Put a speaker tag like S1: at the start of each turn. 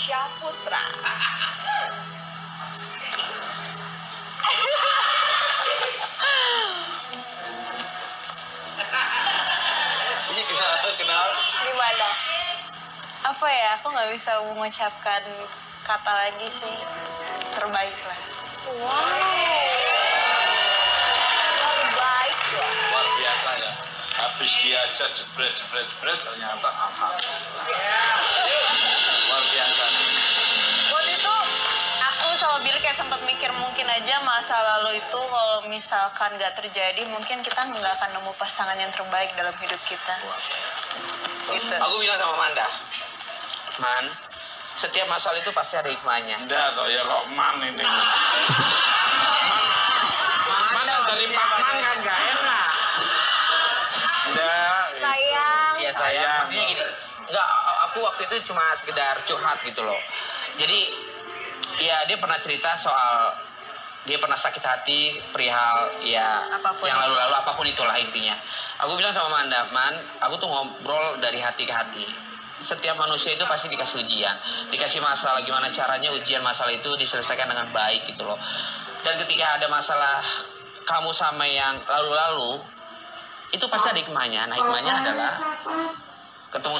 S1: Indonesia Putra. gimana?
S2: Apa ya aku nggak bisa mengucapkan kata lagi sih. Terbaik lah. Wow.
S1: Terbaik lah
S3: luar biasa ya. Habis diajar jebret jebret jebret ternyata alhamdulillah
S2: yeah. Kayak sempat mikir mungkin aja masa lalu itu kalau misalkan nggak terjadi mungkin kita nggak akan nemu pasangan yang terbaik dalam hidup kita gitu
S4: Aku bilang sama Manda, Man, setiap masalah itu pasti ada hikmahnya.
S3: Enggak kok ya kok man ini
S4: Mana dari Pak Man kan gak enak.
S3: Enggak
S1: Sayang.
S4: Iya
S3: Sayang.
S4: sayang. Maksudnya gini, enggak, aku waktu itu cuma sekedar curhat gitu loh. Jadi, ya dia pernah cerita soal dia pernah sakit hati perihal ya
S2: Apa
S4: pun
S2: yang
S4: lalu-lalu apa pun itulah intinya. Aku bilang sama Manda, Man, aku tuh ngobrol dari hati ke hati. Setiap manusia itu pasti dikasih ujian, dikasih masalah gimana caranya ujian masalah itu diselesaikan dengan baik gitu loh. Dan ketika ada masalah kamu sama yang lalu-lalu, itu pasti ada hikmahnya. Nah, hikmahnya adalah ketemu